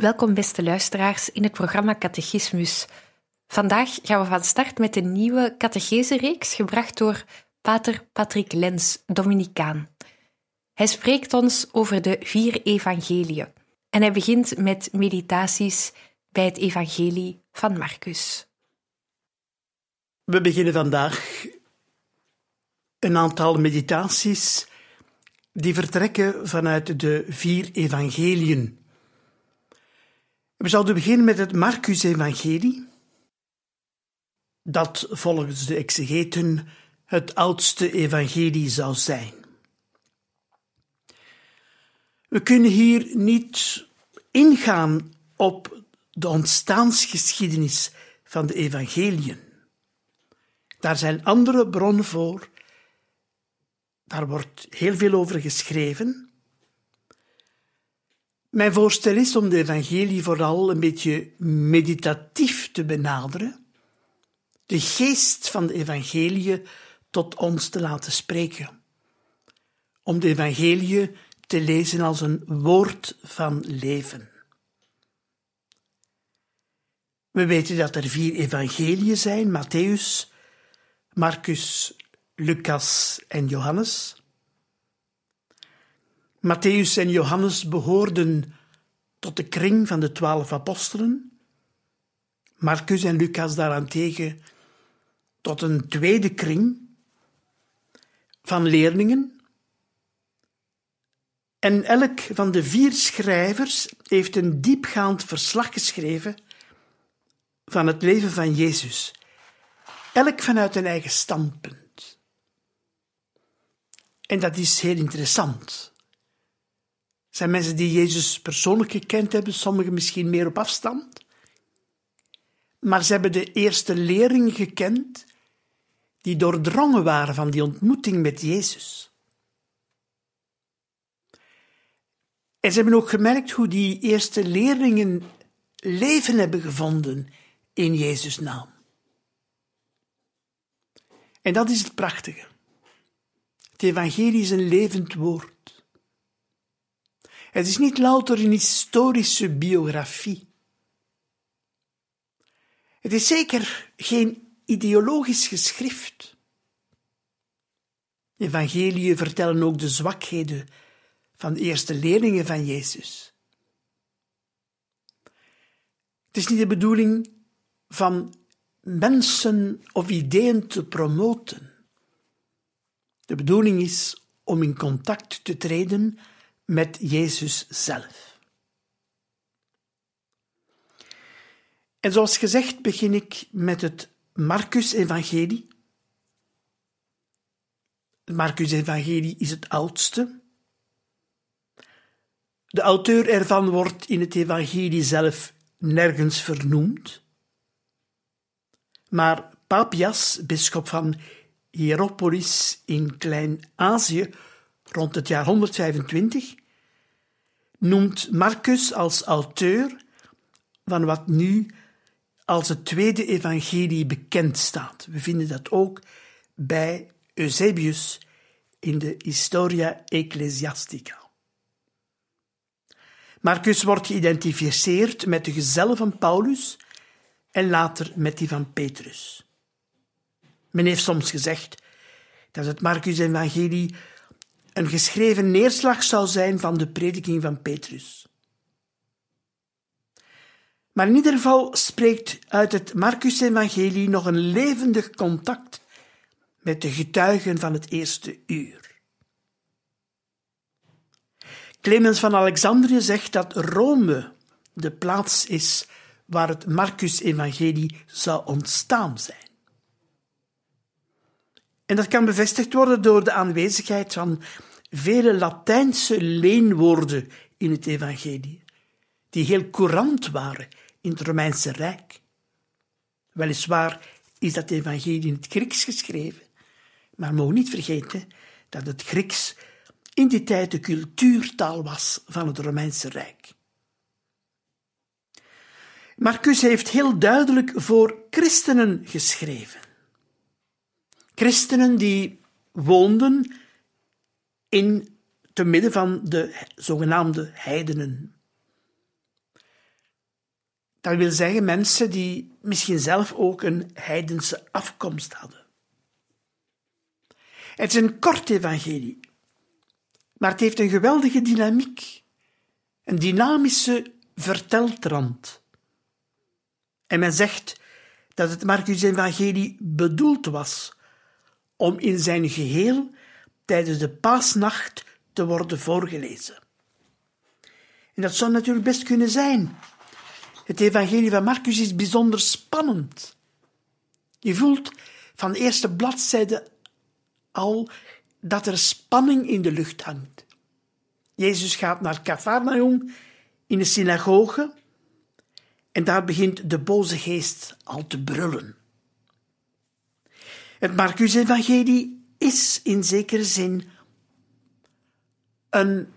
Welkom beste luisteraars in het programma Catechismus. Vandaag gaan we van start met een nieuwe catechese-reeks gebracht door pater Patrick Lens, Dominicaan. Hij spreekt ons over de vier evangeliën en hij begint met meditaties bij het evangelie van Marcus. We beginnen vandaag een aantal meditaties die vertrekken vanuit de vier evangeliën we zouden beginnen met het Marcus-evangelie, dat volgens de exegeten het oudste evangelie zou zijn. We kunnen hier niet ingaan op de ontstaansgeschiedenis van de evangeliën. Daar zijn andere bronnen voor. Daar wordt heel veel over geschreven. Mijn voorstel is om de evangelie vooral een beetje meditatief te benaderen, de geest van de evangelie tot ons te laten spreken. Om de evangelie te lezen als een woord van leven. We weten dat er vier evangeliën zijn: Matthäus, Marcus, Lucas en Johannes. Matthäus en Johannes behoorden tot de kring van de twaalf apostelen. Marcus en Lucas daarentegen tot een tweede kring van leerlingen. En elk van de vier schrijvers heeft een diepgaand verslag geschreven van het leven van Jezus. Elk vanuit een eigen standpunt. En dat is heel interessant zijn mensen die Jezus persoonlijk gekend hebben, sommigen misschien meer op afstand. Maar ze hebben de eerste leerlingen gekend die doordrongen waren van die ontmoeting met Jezus. En ze hebben ook gemerkt hoe die eerste leerlingen leven hebben gevonden in Jezus' naam. En dat is het prachtige. Het evangelie is een levend woord. Het is niet louter een historische biografie. Het is zeker geen ideologisch geschrift. Evangeliën vertellen ook de zwakheden van de eerste leerlingen van Jezus. Het is niet de bedoeling van mensen of ideeën te promoten. De bedoeling is om in contact te treden met Jezus zelf. En zoals gezegd begin ik met het Marcus-evangelie. Het Marcus-evangelie is het oudste. De auteur ervan wordt in het evangelie zelf nergens vernoemd. Maar Papias, bisschop van Hieropolis in Klein-Azië, rond het jaar 125, noemt Marcus als auteur van wat nu als het tweede evangelie bekend staat. We vinden dat ook bij Eusebius in de Historia Ecclesiastica. Marcus wordt geïdentificeerd met de gezellen van Paulus en later met die van Petrus. Men heeft soms gezegd dat het Marcus-evangelie een geschreven neerslag zou zijn van de prediking van Petrus. Maar in ieder geval spreekt uit het Marcus-evangelie nog een levendig contact met de getuigen van het eerste uur. Clemens van Alexandrië zegt dat Rome de plaats is waar het Marcus-evangelie zou ontstaan zijn. En dat kan bevestigd worden door de aanwezigheid van vele Latijnse leenwoorden in het evangelie, die heel courant waren in het Romeinse Rijk. Weliswaar is dat evangelie in het Grieks geschreven, maar mogen niet vergeten dat het Grieks in die tijd de cultuurtaal was van het Romeinse Rijk. Marcus heeft heel duidelijk voor christenen geschreven. Christenen die woonden in te midden van de zogenaamde heidenen. Dat wil zeggen mensen die misschien zelf ook een heidense afkomst hadden. Het is een kort evangelie, maar het heeft een geweldige dynamiek, een dynamische verteltrand. En men zegt dat het Marcus-evangelie bedoeld was om in zijn geheel tijdens de paasnacht te worden voorgelezen. En dat zou natuurlijk best kunnen zijn. Het evangelie van Marcus is bijzonder spannend. Je voelt van de eerste bladzijde al dat er spanning in de lucht hangt. Jezus gaat naar Cafarnaum in de synagoge en daar begint de boze geest al te brullen. Het Marcus-evangelie is in zekere zin een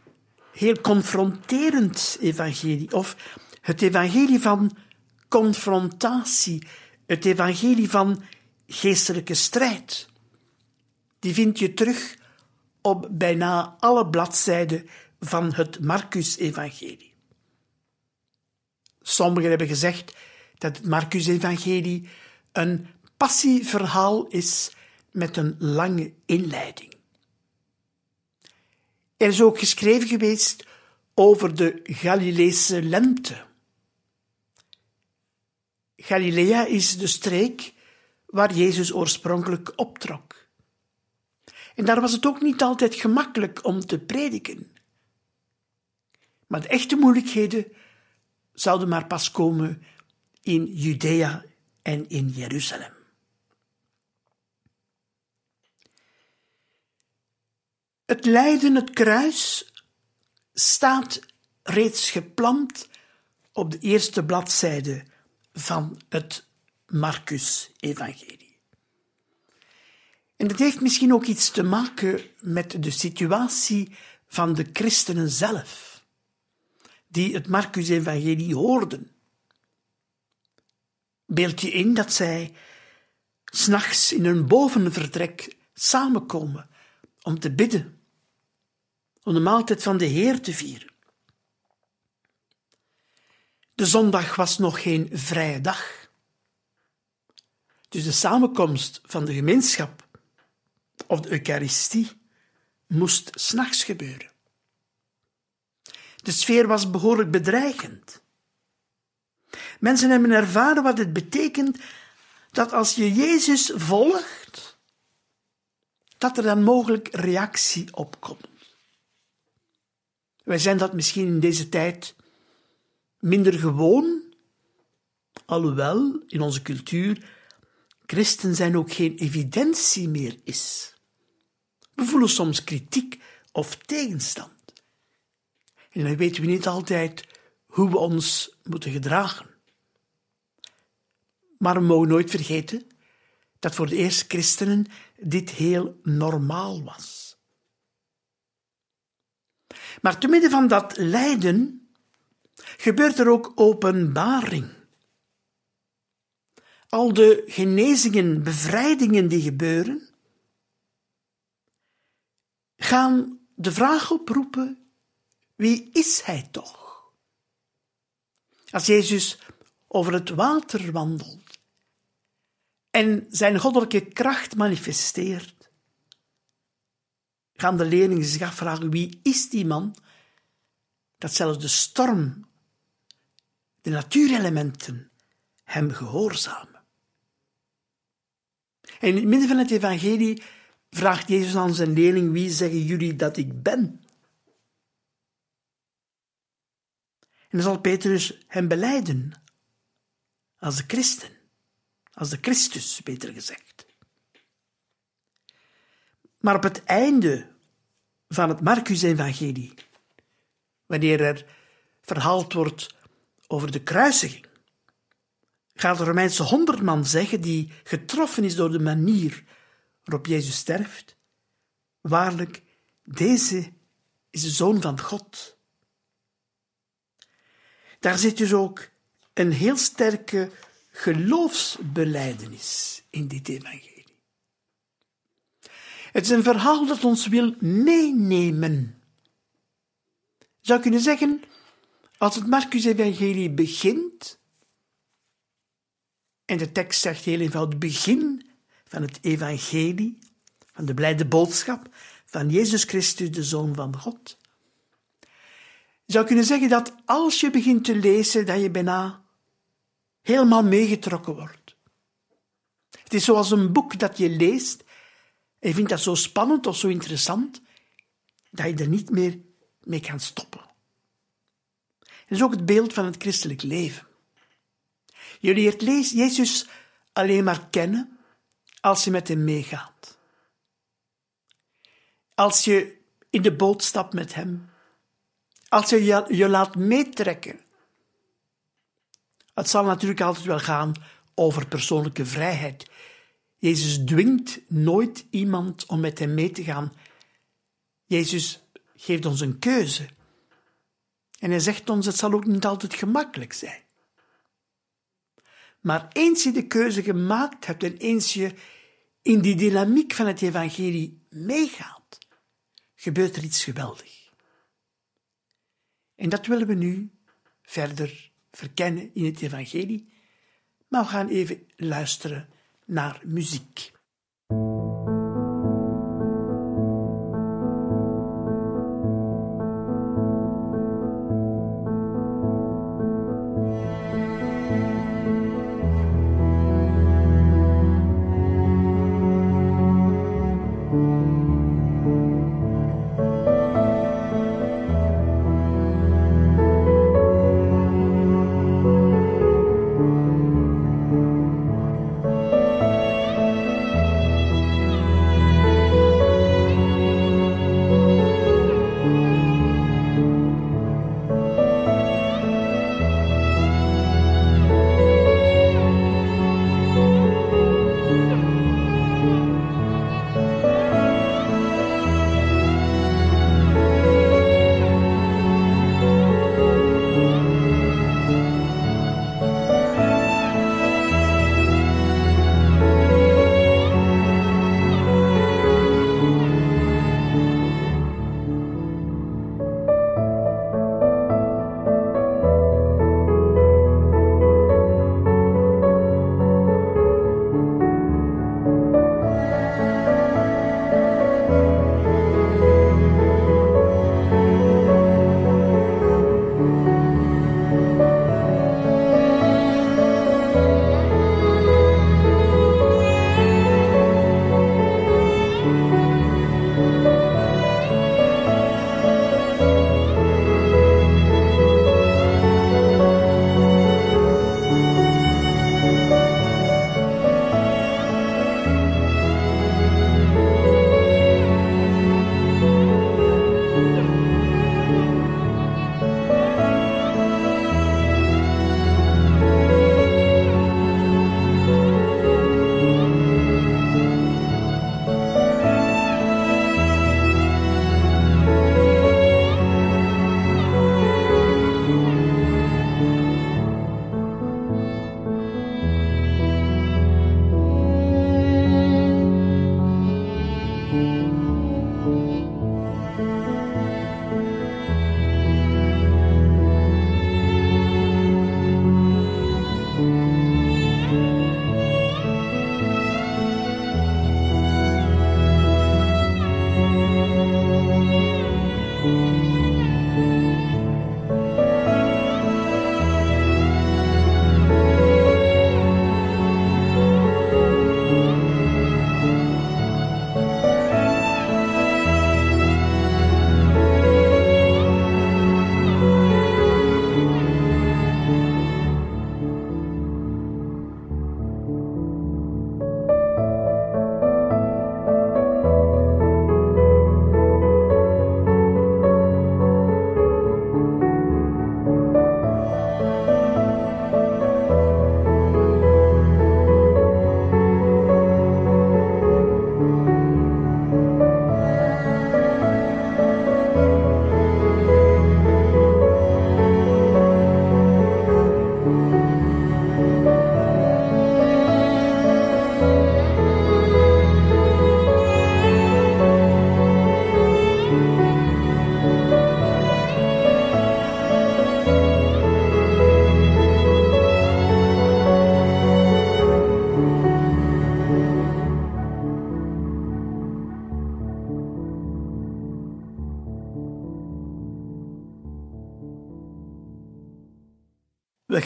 heel confronterend evangelie, of het evangelie van confrontatie, het evangelie van geestelijke strijd. Die vind je terug op bijna alle bladzijden van het Marcus-evangelie. Sommigen hebben gezegd dat het Marcus-evangelie een passieverhaal is met een lange inleiding. Er is ook geschreven geweest over de Galileese lente. Galilea is de streek waar Jezus oorspronkelijk optrok. En daar was het ook niet altijd gemakkelijk om te prediken. Maar de echte moeilijkheden zouden maar pas komen in Judea en in Jeruzalem. Het lijden, het kruis, staat reeds geplant op de eerste bladzijde van het Marcus-evangelie. En dat heeft misschien ook iets te maken met de situatie van de christenen zelf, die het Marcus-evangelie hoorden. Beeld je in dat zij s'nachts in een bovenvertrek samenkomen om te bidden, om de maaltijd van de Heer te vieren. De zondag was nog geen vrije dag. Dus de samenkomst van de gemeenschap of de Eucharistie moest s'nachts gebeuren. De sfeer was behoorlijk bedreigend. Mensen hebben ervaren wat het betekent dat als je Jezus volgt, dat er dan mogelijk reactie opkomt. Wij zijn dat misschien in deze tijd minder gewoon, alhoewel in onze cultuur christen zijn ook geen evidentie meer is. We voelen soms kritiek of tegenstand. En dan weten we niet altijd hoe we ons moeten gedragen. Maar we mogen nooit vergeten dat voor de eerste christenen dit heel normaal was. Maar te midden van dat lijden gebeurt er ook openbaring. Al de genezingen, bevrijdingen die gebeuren, gaan de vraag oproepen: wie is hij toch? Als Jezus over het water wandelt en zijn goddelijke kracht manifesteert, gaan de leerlingen zich afvragen: wie is die man dat zelfs de storm de natuurelementen hem gehoorzamen. En in het midden van het evangelie vraagt Jezus aan zijn leerling, wie zeggen jullie dat ik ben? En dan zal Petrus hem beleiden als de christen, als de Christus, beter gezegd. Maar op het einde van het Marcus-evangelie, wanneer er verhaald wordt over de kruisiging, gaat de Romeinse honderdman zeggen, die getroffen is door de manier waarop Jezus sterft, waarlijk, deze is de Zoon van God. Daar zit dus ook een heel sterke geloofsbeleidenis in dit evangelie. Het is een verhaal dat ons wil meenemen. Je zou kunnen zeggen, als het Marcus-evangelie begint, en de tekst zegt heel eenvoudig, begin van het evangelie, van de blijde boodschap van Jezus Christus, de Zoon van God. Je zou kunnen zeggen dat als je begint te lezen, dat je bijna helemaal meegetrokken wordt. Het is zoals een boek dat je leest en je vindt dat zo spannend of zo interessant, dat je er niet meer mee kan stoppen. Dat is ook het beeld van het christelijk leven. Je leert Jezus alleen maar kennen als je met hem meegaat. Als je in de boot stapt met hem. Als je je laat meetrekken. Het zal natuurlijk altijd wel gaan over persoonlijke vrijheid. Jezus dwingt nooit iemand om met hem mee te gaan. Jezus geeft ons een keuze. En hij zegt ons, het zal ook niet altijd gemakkelijk zijn. Maar eens je de keuze gemaakt hebt en eens je in die dynamiek van het evangelie meegaat, gebeurt er iets geweldig. En dat willen we nu verder verkennen in het evangelie, maar we gaan even luisteren naar muziek.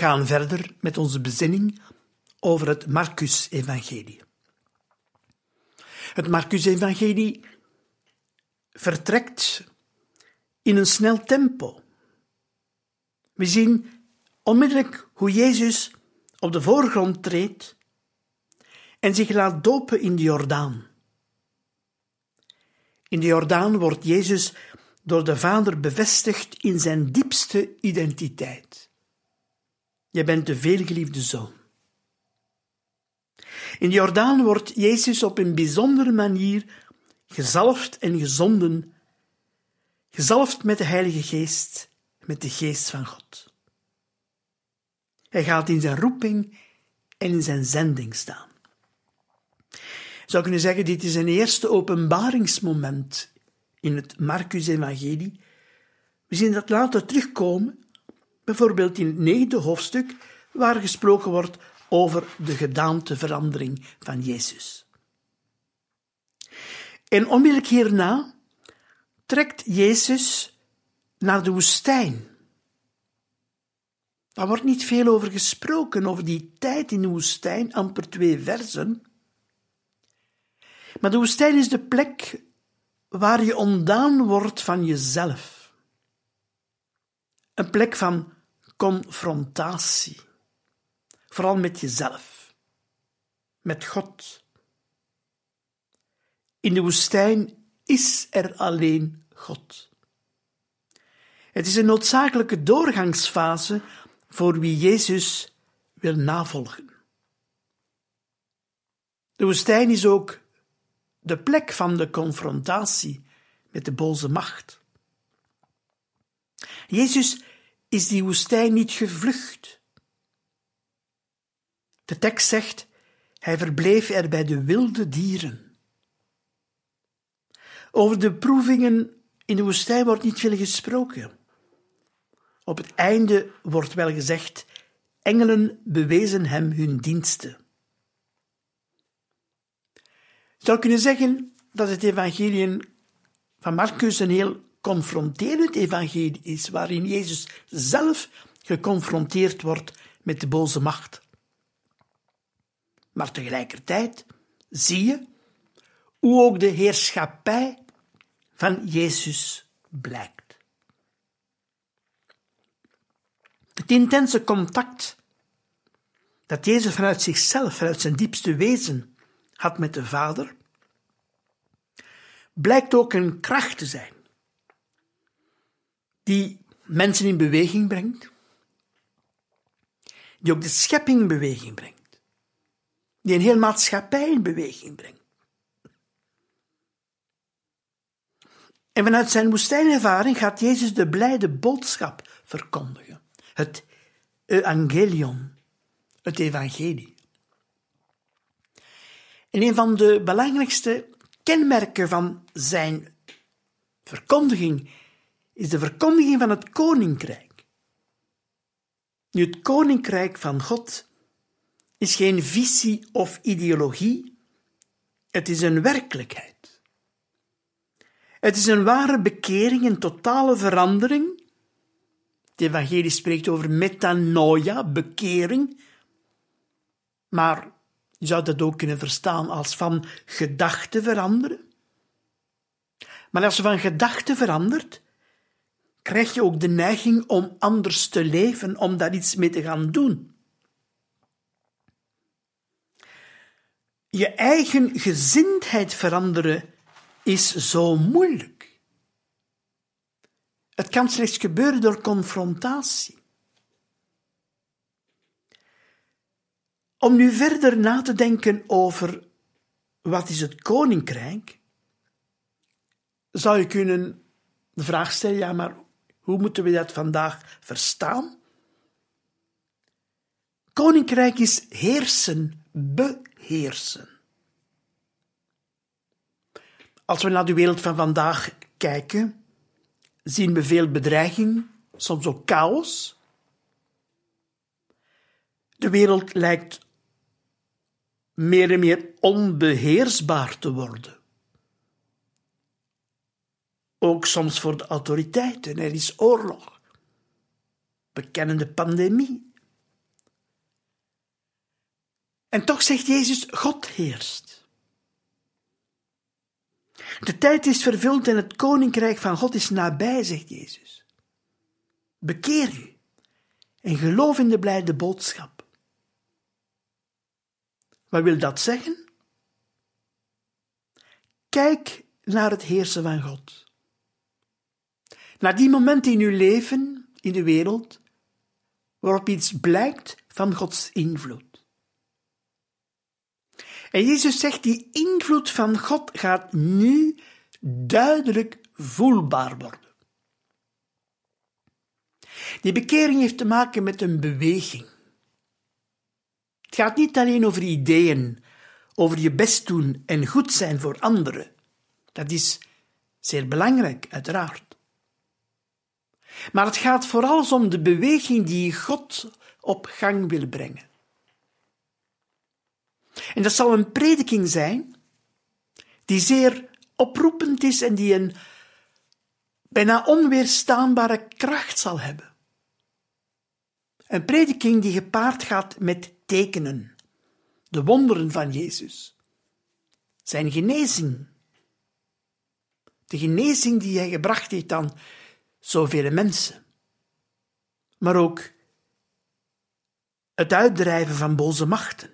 Gaan verder met onze bezinning over het Marcus-evangelie. Het Marcus-evangelie vertrekt in een snel tempo. We zien onmiddellijk hoe Jezus op de voorgrond treedt en zich laat dopen in de Jordaan. In de Jordaan wordt Jezus door de Vader bevestigd in zijn diepste identiteit. Je bent de veelgeliefde zoon. In de Jordaan wordt Jezus op een bijzondere manier gezalfd en gezonden, gezalfd met de Heilige Geest, met de Geest van God. Hij gaat in zijn roeping en in zijn zending staan. Je zou kunnen zeggen, dit is een eerste openbaringsmoment in het Marcus-evangelie. We zien dat later terugkomen, bijvoorbeeld in het negende hoofdstuk, waar gesproken wordt over de gedaanteverandering van Jezus. En onmiddellijk hierna trekt Jezus naar de woestijn. Daar wordt niet veel over gesproken, over die tijd in de woestijn, amper twee versen. Maar de woestijn is de plek waar je ontdaan wordt van jezelf. Een plek van confrontatie, vooral met jezelf, met God. In de woestijn is er alleen God. Het is een noodzakelijke doorgangsfase voor wie Jezus wil navolgen. De woestijn is ook de plek van de confrontatie met de boze macht. Jezus is die woestijn niet gevlucht. De tekst zegt: Hij verbleef er bij de wilde dieren. Over de proevingen in de woestijn wordt niet veel gesproken. Op het einde wordt wel gezegd: engelen bewezen hem hun diensten zou kunnen zeggen dat het evangelie van Marcus een heel confronterend evangelie is, waarin Jezus zelf geconfronteerd wordt met de boze macht. Maar tegelijkertijd zie je hoe ook de heerschappij van Jezus blijkt. Het intense contact dat Jezus vanuit zichzelf, vanuit zijn diepste wezen, had met de Vader, blijkt ook een kracht te zijn die mensen in beweging brengt, die ook de schepping in beweging brengt, die een heel maatschappij in beweging brengt. En vanuit zijn woestijnervaring gaat Jezus de blijde boodschap verkondigen, het evangelion, het evangelie. En een van de belangrijkste kenmerken van zijn verkondiging is de verkondiging van het koninkrijk. Nu, het koninkrijk van God is geen visie of ideologie, het is een werkelijkheid. Het is een ware bekering, een totale verandering. Het evangelie spreekt over metanoia, bekering, maar je zou dat ook kunnen verstaan als van gedachten veranderen. Maar als je van gedachten verandert, krijg je ook de neiging om anders te leven, om daar iets mee te gaan doen. Je eigen gezindheid veranderen is zo moeilijk. Het kan slechts gebeuren door confrontatie. Om nu verder na te denken over wat is het koninkrijk, zou je kunnen de vraag stellen, ja, maar hoe moeten we dat vandaag verstaan? Koninkrijk is heersen, beheersen. Als we naar de wereld van vandaag kijken, zien we veel bedreiging, soms ook chaos. De wereld lijkt meer en meer onbeheersbaar te worden. Ook soms voor de autoriteiten. Er is oorlog. We kennen de pandemie. En toch zegt Jezus: God heerst. De tijd is vervuld en het koninkrijk van God is nabij, zegt Jezus. Bekeer u en geloof in de blijde boodschap. Wat wil dat zeggen? Kijk naar het heersen van God. Naar die momenten in uw leven, in de wereld, waarop iets blijkt van Gods invloed. En Jezus zegt, die invloed van God gaat nu duidelijk voelbaar worden. Die bekering heeft te maken met een beweging. Het gaat niet alleen over ideeën, over je best doen en goed zijn voor anderen. Dat is zeer belangrijk, uiteraard. Maar het gaat vooral om de beweging die God op gang wil brengen. En dat zal een prediking zijn die zeer oproepend is en die een bijna onweerstaanbare kracht zal hebben. Een prediking die gepaard gaat met tekenen, de wonderen van Jezus, zijn genezing, de genezing die hij gebracht heeft aan zoveel mensen, maar ook het uitdrijven van boze machten.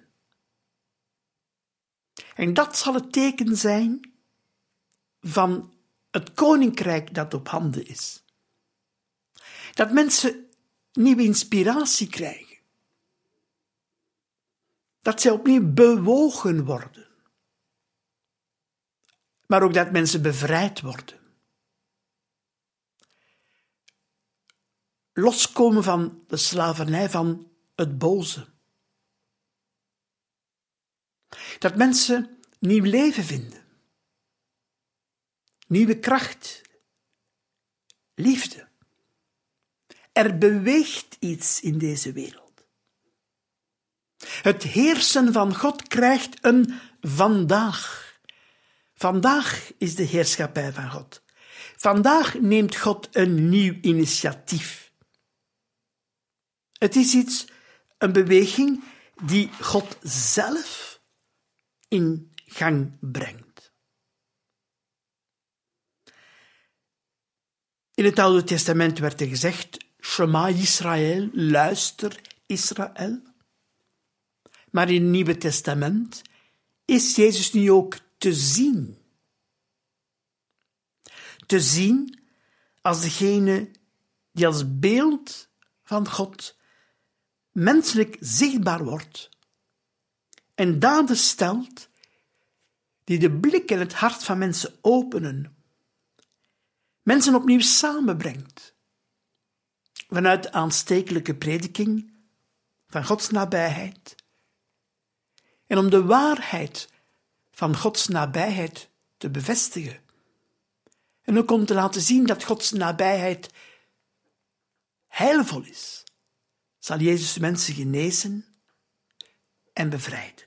En dat zal het teken zijn van het koninkrijk dat op handen is. Dat mensen nieuwe inspiratie krijgen. Dat zij opnieuw bewogen worden. Maar ook dat mensen bevrijd worden. Loskomen van de slavernij van het boze. Dat mensen nieuw leven vinden. Nieuwe kracht. Liefde. Er beweegt iets in deze wereld. Het heersen van God krijgt een vandaag. Vandaag is de heerschappij van God. Vandaag neemt God een nieuw initiatief. Het is iets, een beweging die God zelf in gang brengt. In het Oude Testament werd er gezegd: Shema Israël, luister Israël. Maar in het Nieuwe Testament is Jezus nu ook te zien. Te zien als degene die als beeld van God menselijk zichtbaar wordt en daden stelt die de blik en het hart van mensen openen, mensen opnieuw samenbrengt vanuit aanstekelijke prediking van Gods nabijheid. En om de waarheid van Gods nabijheid te bevestigen. En ook om te laten zien dat Gods nabijheid heilvol is, zal Jezus mensen genezen en bevrijden.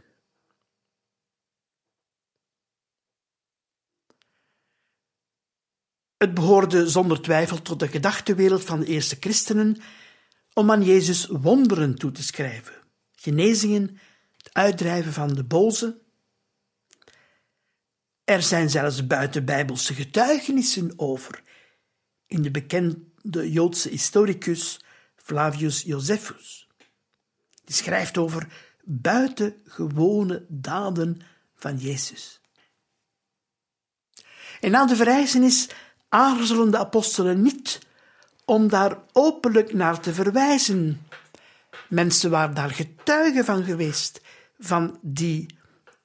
Het behoorde zonder twijfel tot de gedachtenwereld van de eerste christenen om aan Jezus wonderen toe te schrijven, genezingen, het uitdrijven van de boze. Er zijn zelfs buitenbijbelse getuigenissen over in de bekende Joodse historicus Flavius Josephus. Die schrijft over buitengewone daden van Jezus. En na de verrijzenis aarzelen de apostelen niet om daar openlijk naar te verwijzen. Mensen waren daar getuigen van geweest, van die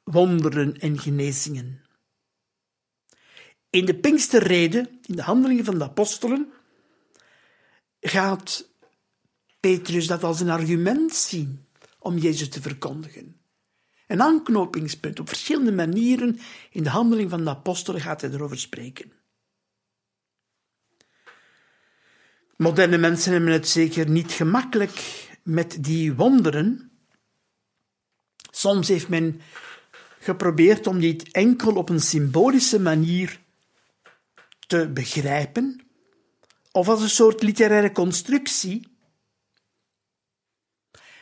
wonderen en genezingen. In de Pinksterrede, in de handelingen van de apostelen, gaat Petrus dat als een argument zien om Jezus te verkondigen. Een aanknopingspunt. Op verschillende manieren in de handeling van de apostelen gaat hij erover spreken. Moderne mensen hebben het zeker niet gemakkelijk met die wonderen. Soms heeft men geprobeerd om dit enkel op een symbolische manier te begrijpen, of als een soort literaire constructie.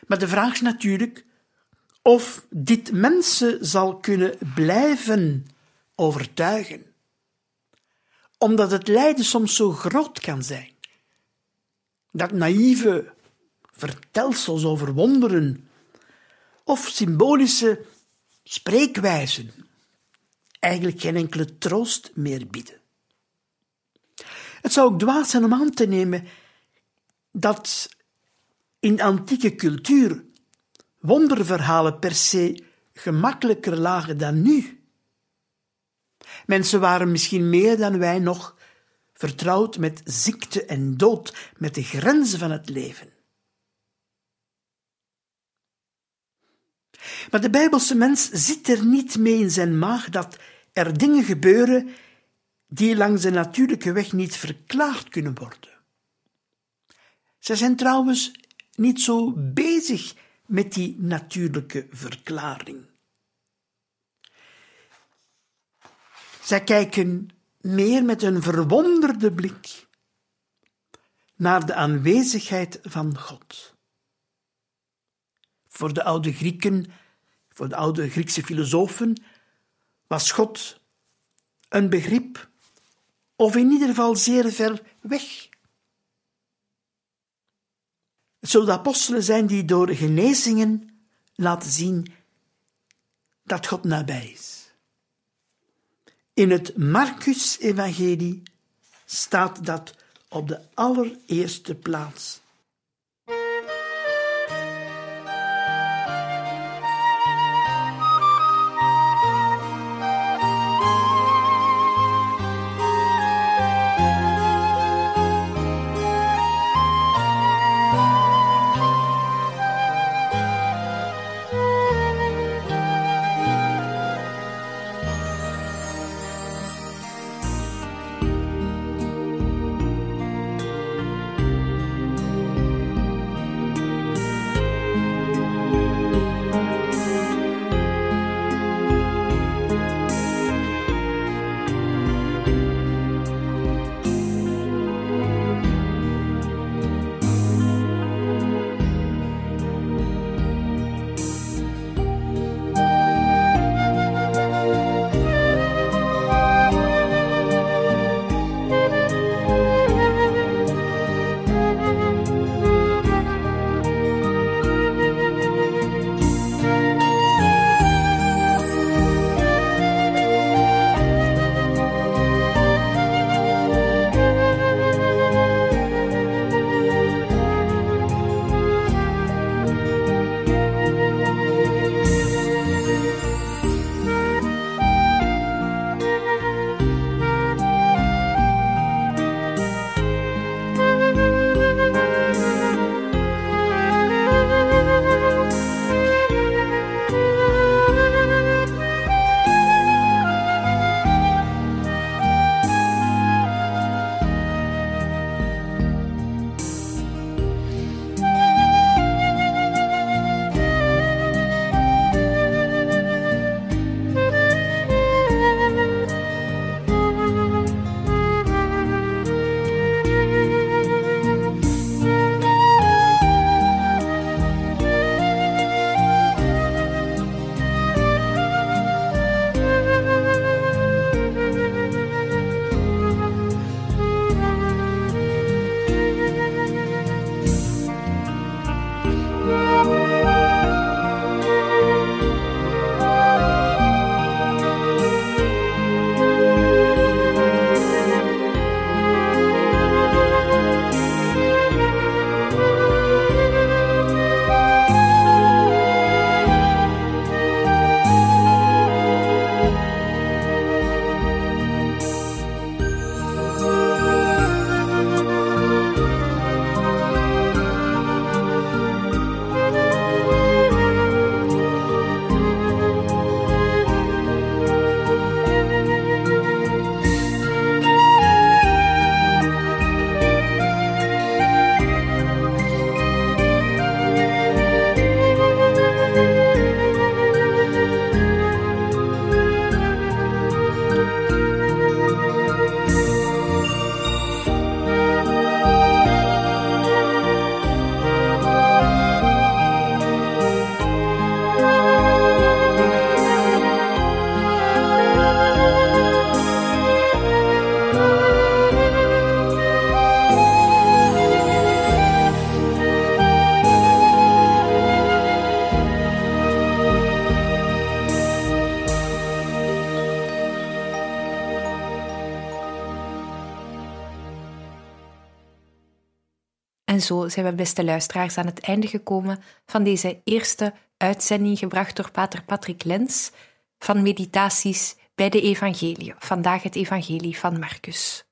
Maar de vraag is natuurlijk of dit mensen zal kunnen blijven overtuigen, omdat het lijden soms zo groot kan zijn, dat naïeve vertelsels over wonderen of symbolische spreekwijzen eigenlijk geen enkele troost meer bieden. Het zou ook dwaas zijn om aan te nemen dat in antieke cultuur wonderverhalen per se gemakkelijker lagen dan nu. Mensen waren misschien meer dan wij nog vertrouwd met ziekte en dood, met de grenzen van het leven. Maar de Bijbelse mens zit er niet mee in zijn maag dat er dingen gebeuren die langs de natuurlijke weg niet verklaard kunnen worden. Zij zijn trouwens niet zo bezig met die natuurlijke verklaring. Zij kijken meer met een verwonderde blik naar de aanwezigheid van God. Voor de oude Grieken, voor de oude Griekse filosofen, was God een begrip, of in ieder geval zeer ver weg. Het zullen apostelen zijn die door genezingen laten zien dat God nabij is. In het Marcus-evangelie staat dat op de allereerste plaats. En zo zijn we, beste luisteraars, aan het einde gekomen van deze eerste uitzending gebracht door Pater Patrick Lens van Meditaties bij de Evangelie. Vandaag het Evangelie van Marcus.